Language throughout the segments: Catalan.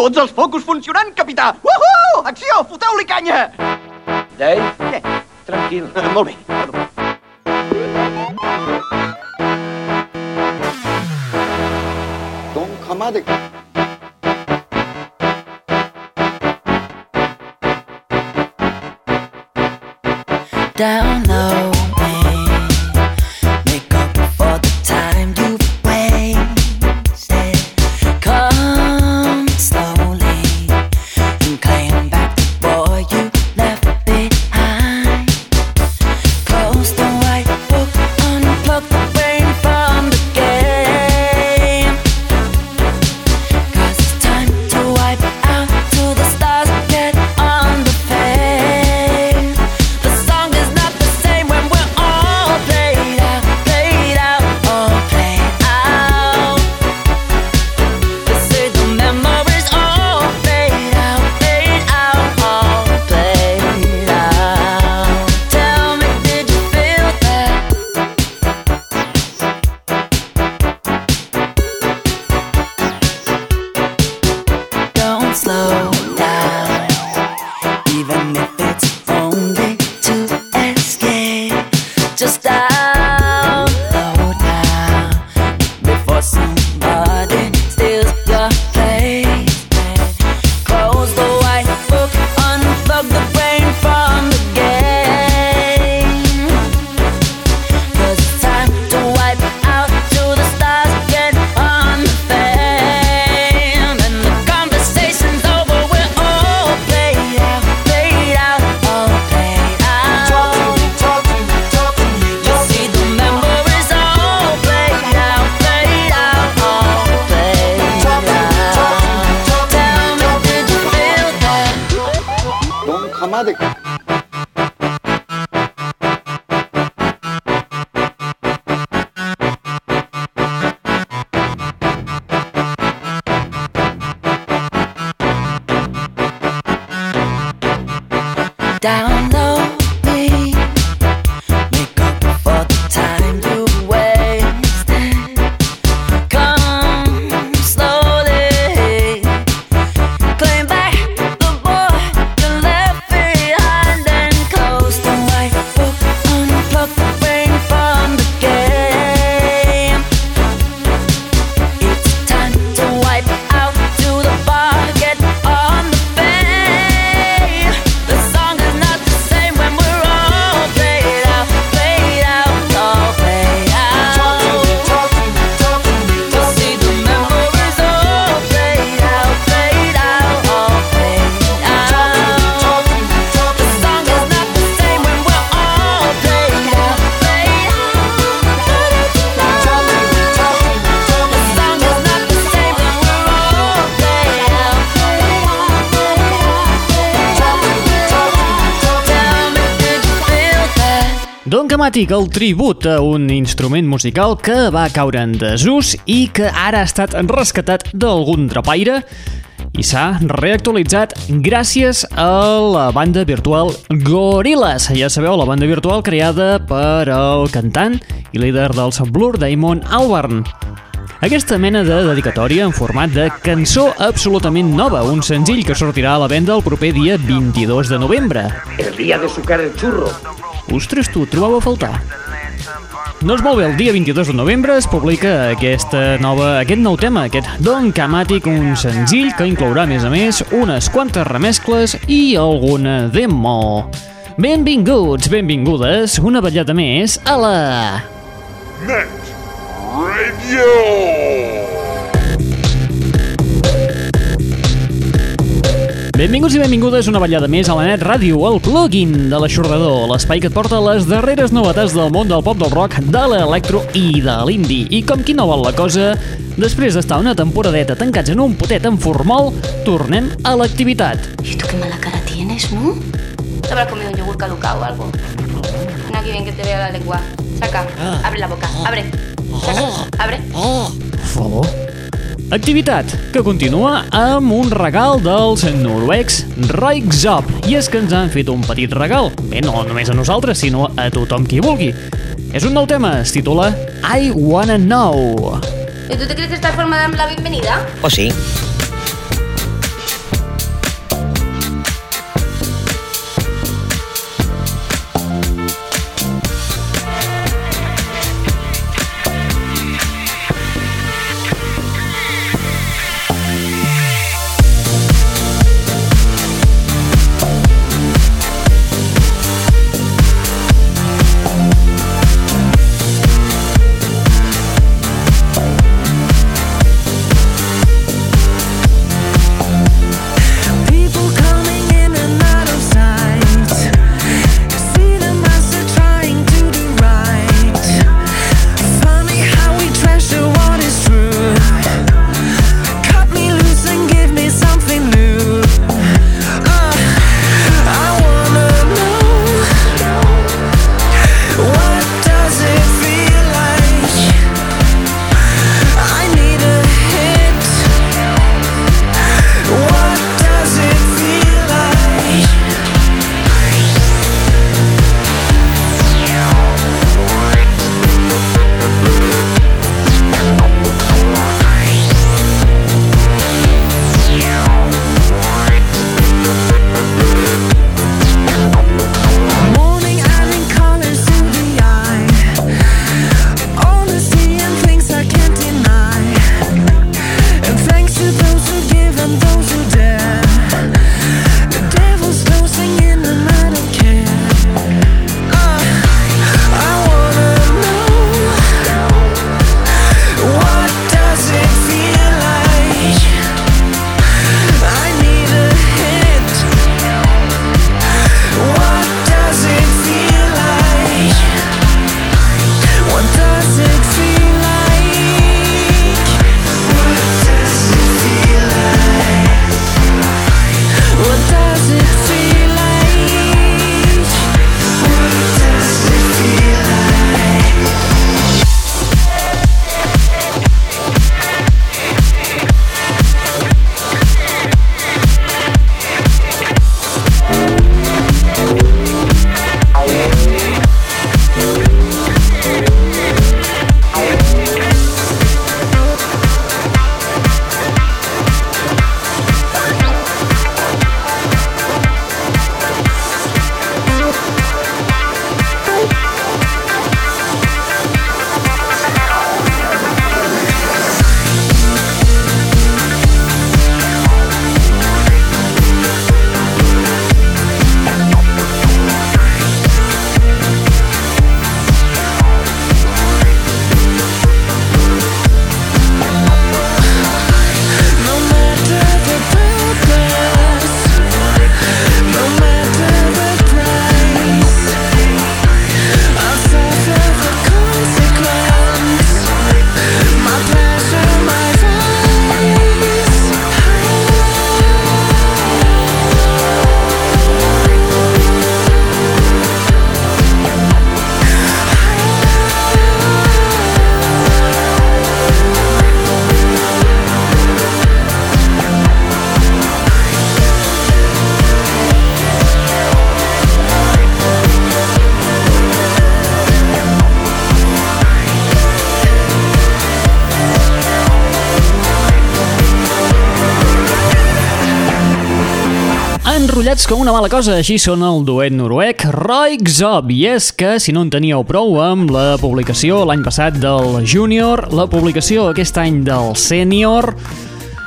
Tots els focus funcionant, capità! Uhu! Acció! Foteu-li canya! Dave, Què? tranquil. Eh, molt bé. Perdó. Don Kamade. down low. Down low, Don Camàtic, el tribut a un instrument musical que va caure en desús i que ara ha estat rescatat d'algun drapaire i s'ha reactualitzat gràcies a la banda virtual Gorillaz. Ja sabeu, la banda virtual creada per el cantant i líder dels Blur, Damon Albarn. Aquesta mena de dedicatòria en format de cançó absolutament nova, un senzill que sortirà a la venda el proper dia 22 de novembre. El día de sucar el churro. Ostres, tu, trobava a faltar. Doncs molt bé, el dia 22 de novembre es publica aquesta nova, aquest nou tema, aquest Don Camàtic, un senzill que inclourà, a més a més, unes quantes remescles i alguna demo. Benvinguts, benvingudes, una ballada més a la... Net Radio. Benvinguts i benvingudes una ballada més a la Net Ràdio, el plugin de l'aixordador, l'espai que et porta les darreres novetats del món del pop del rock, de l'electro i de l'indie. I com qui no vol la cosa, després d'estar una temporadeta tancats en un potet en formol, tornem a l'activitat. ¿Y tú qué mala cara tienes, no? ¿Te habrás comido un yogur caducado o algo? Ven aquí bien que te vea la lengua. Saca, abre la boca, abre. Saca, abre. Per favor. Activitat que continua amb un regal dels noruecs Roixop. I és que ens han fet un petit regal. Bé, no només a nosaltres, sinó a tothom qui vulgui. És un nou tema, es titula I Wanna Know. ¿Y tú te crees esta forma de darme la bienvenida? ¿O sí? Enrotllats com una mala cosa, així són el duet noruec Roixop. I és que, si no en teníeu prou amb la publicació l'any passat del Júnior, la publicació aquest any del Sènior,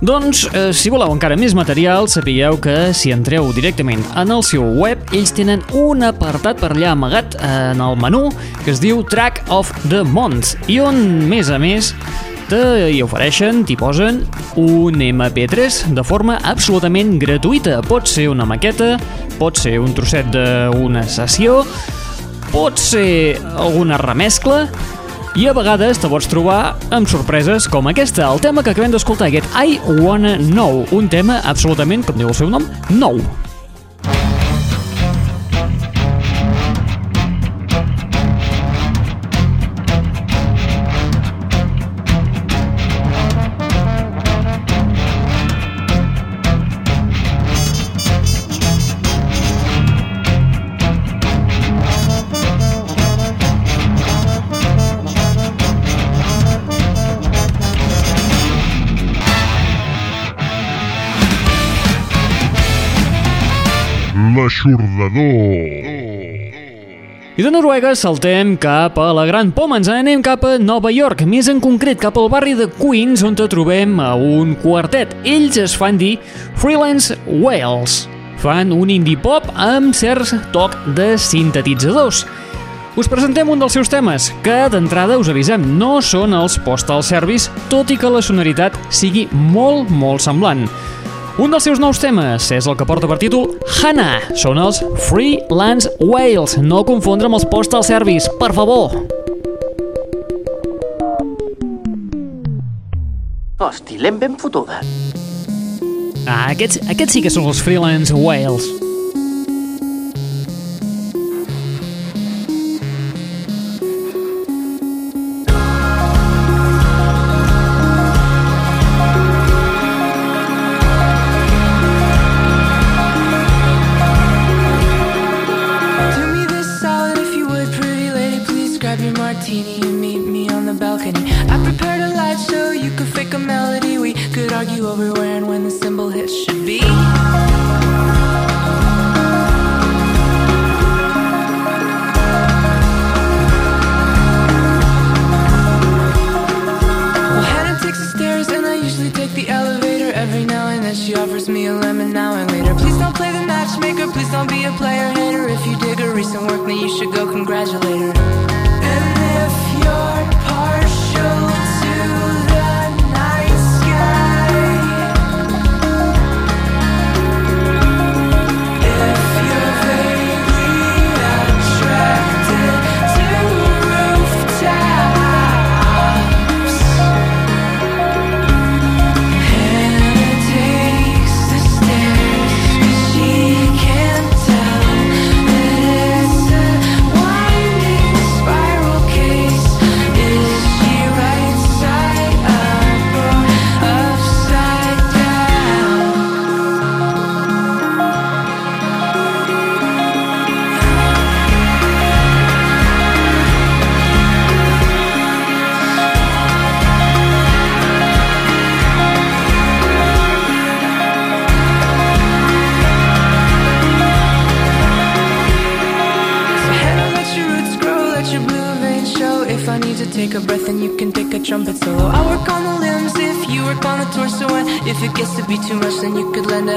doncs, eh, si voleu encara més material, sapigueu que si entreu directament en el seu web, ells tenen un apartat per allà amagat en el menú que es diu Track of the Month i on, més a més, te hi ofereixen, t'hi posen un MP3 de forma absolutament gratuïta. Pot ser una maqueta, pot ser un trosset d'una sessió, pot ser alguna remescla, i a vegades te pots trobar amb sorpreses com aquesta, el tema que acabem d'escoltar, aquest I Wanna Know, un tema absolutament, com diu el seu nom, nou. L'aixordador. I de Noruega saltem cap a la Gran Poma, ens anem cap a Nova York, més en concret cap al barri de Queens, on trobem a un quartet. Ells es fan dir Freelance Wales. Fan un indie pop amb certs toc de sintetitzadors. Us presentem un dels seus temes, que d'entrada us avisem, no són els Postal Service, tot i que la sonoritat sigui molt, molt semblant. Un dels seus nous temes és el que porta per títol Hannah. Són els Freelance Whales. No confondre amb els Postal Service, per favor. Hosti, l'hem ben fotuda. Ah, aquests, aquests sí que són els Freelance Whales. Her work, then you should go congratulate her. Trumpet solo. I work on the limbs if you work on the torso, and if it gets to be too much, then you could lend a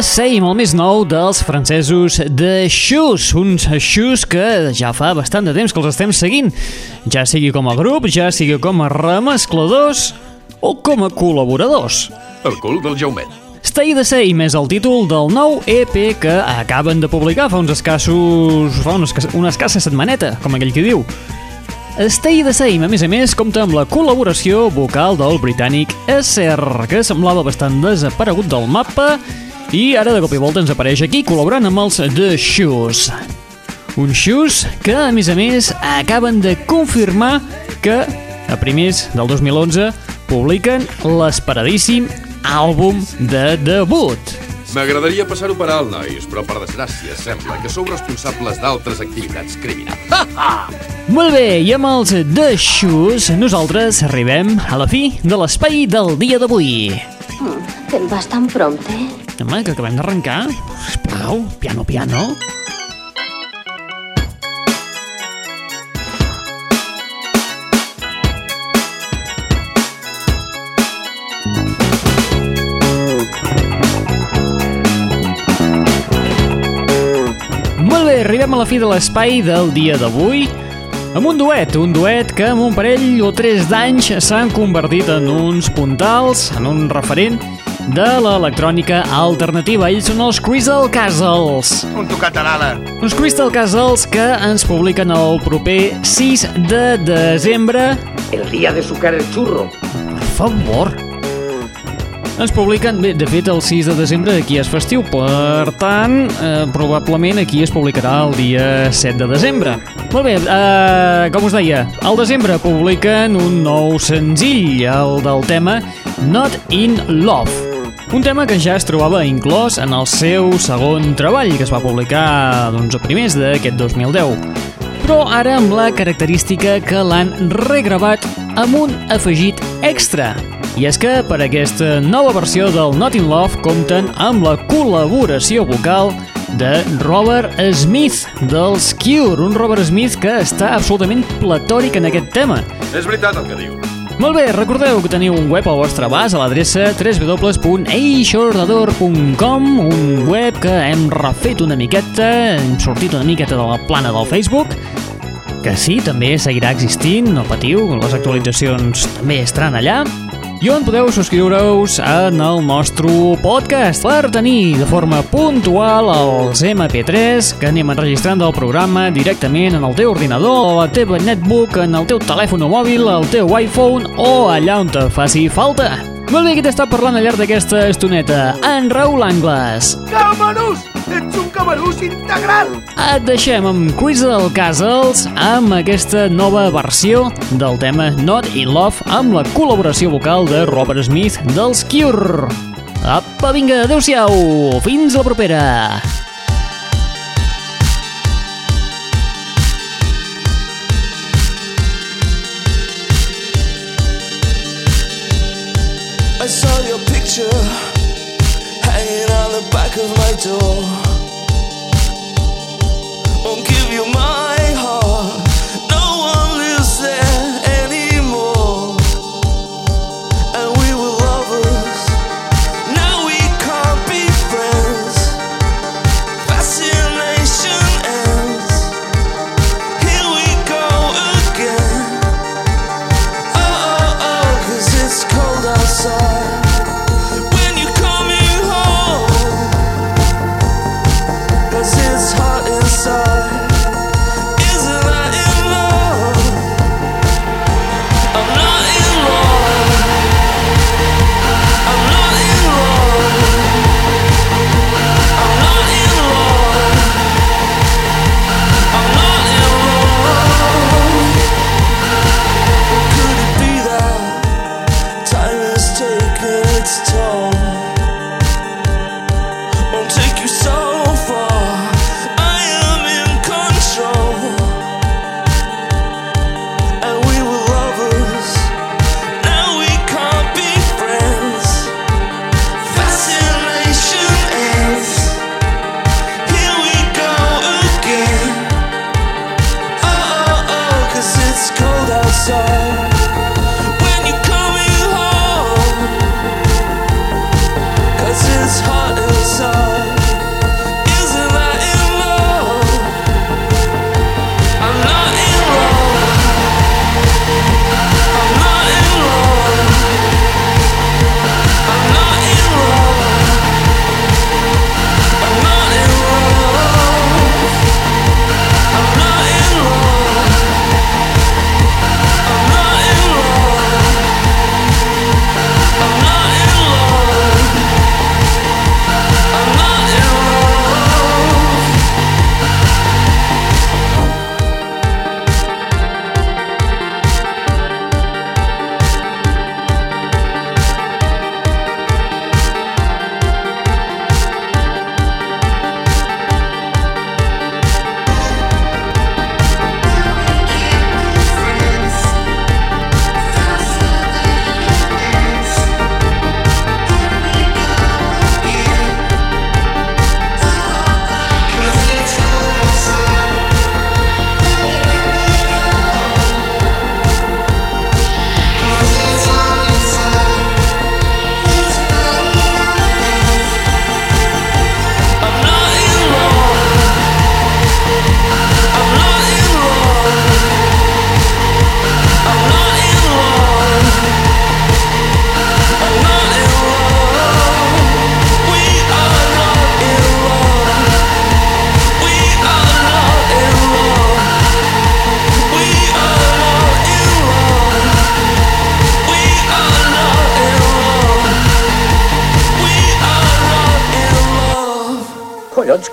Same, el més nou dels francesos de Shoes, uns Shoes que ja fa bastant de temps que els estem seguint, ja sigui com a grup, ja sigui com a remescladors o com a col·laboradors. El cul del Jaumet. Stay the Same és el títol del nou EP que acaben de publicar fa uns escassos... fa una, escassa, una escassa setmaneta, com aquell que diu. Stay the Same, a més a més, compta amb la col·laboració vocal del britànic SR, que semblava bastant desaparegut del mapa i ara de cop i volta ens apareix aquí col·laborant amb els The Shoes. Uns Shoes que, a més a més, acaben de confirmar que a primers del 2011 publiquen l'esperadíssim àlbum de debut. M'agradaria passar-ho per alt, nois, però per desgràcia sembla que sou responsables d'altres activitats criminals. Ha, ha! Molt bé, i amb els The Shoes nosaltres arribem a la fi de l'espai del dia d'avui. Mm, Te'n vas tan prompte? Home, que acabem d'arrencar. Sisplau, piano, piano. Molt bé, arribem a la fi de l'espai del dia d'avui amb un duet, un duet que amb un parell o tres d'anys s'han convertit en uns puntals, en un referent de l'electrònica alternativa. Ells són els Crystal Castles. Un tocat a l'ala. Uns Crystal Castles que ens publiquen el proper 6 de desembre. El día de sucar el churro. Per favor. Ens publiquen, bé, de fet el 6 de desembre aquí és festiu, per tant, eh, probablement aquí es publicarà el dia 7 de desembre. Molt bé, eh, com us deia, al desembre publiquen un nou senzill, el del tema Not in Love. Un tema que ja es trobava inclòs en el seu segon treball, que es va publicar doncs, a primers d'aquest 2010 però ara amb la característica que l'han regravat amb un afegit extra. I és que per aquesta nova versió del Not in Love compten amb la col·laboració vocal de Robert Smith dels Cure, un Robert Smith que està absolutament platòric en aquest tema. És veritat el que diu. Molt bé, recordeu que teniu un web al vostre abast a l'adreça www.eixordador.com un web que hem refet una miqueta, hem sortit una miqueta de la plana del Facebook, que sí, també seguirà existint, no patiu, les actualitzacions també estaran allà, i on podeu subscriure-us en el nostre podcast per tenir de forma puntual els MP3 que anem enregistrant del programa directament en el teu ordinador, a la teva netbook, en el teu telèfon mòbil, el teu iPhone o allà on te faci falta. Molt bé, qui t'està parlant al llarg d'aquesta estoneta? En Raül Angles. Camarús! Ets un camarús integral! Et deixem amb Crystal Castles amb aquesta nova versió del tema Not in Love amb la col·laboració vocal de Robert Smith dels Cure. Apa, vinga, adeu-siau! Fins la propera! Door.